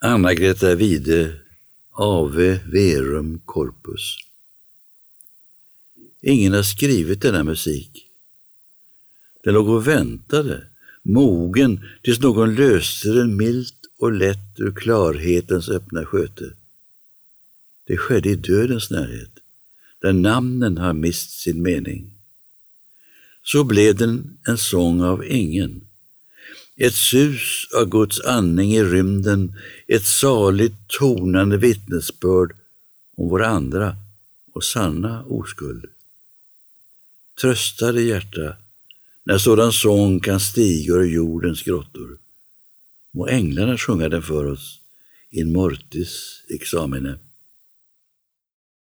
Anna-Greta Wide, Ave Verum Corpus. Ingen har skrivit denna musik. Den låg och väntade, mogen, tills någon löste den milt och lätt ur klarhetens öppna sköte. Det skedde i dödens närhet, där namnen har mist sin mening. Så blev den en sång av ingen, ett sus av Guds andning i rymden, ett saligt tonande vittnesbörd om vår andra och sanna oskuld. Trösta det hjärta, när sådan sång kan stiga ur jordens grottor. Må änglarna sjunga den för oss in mortis examine.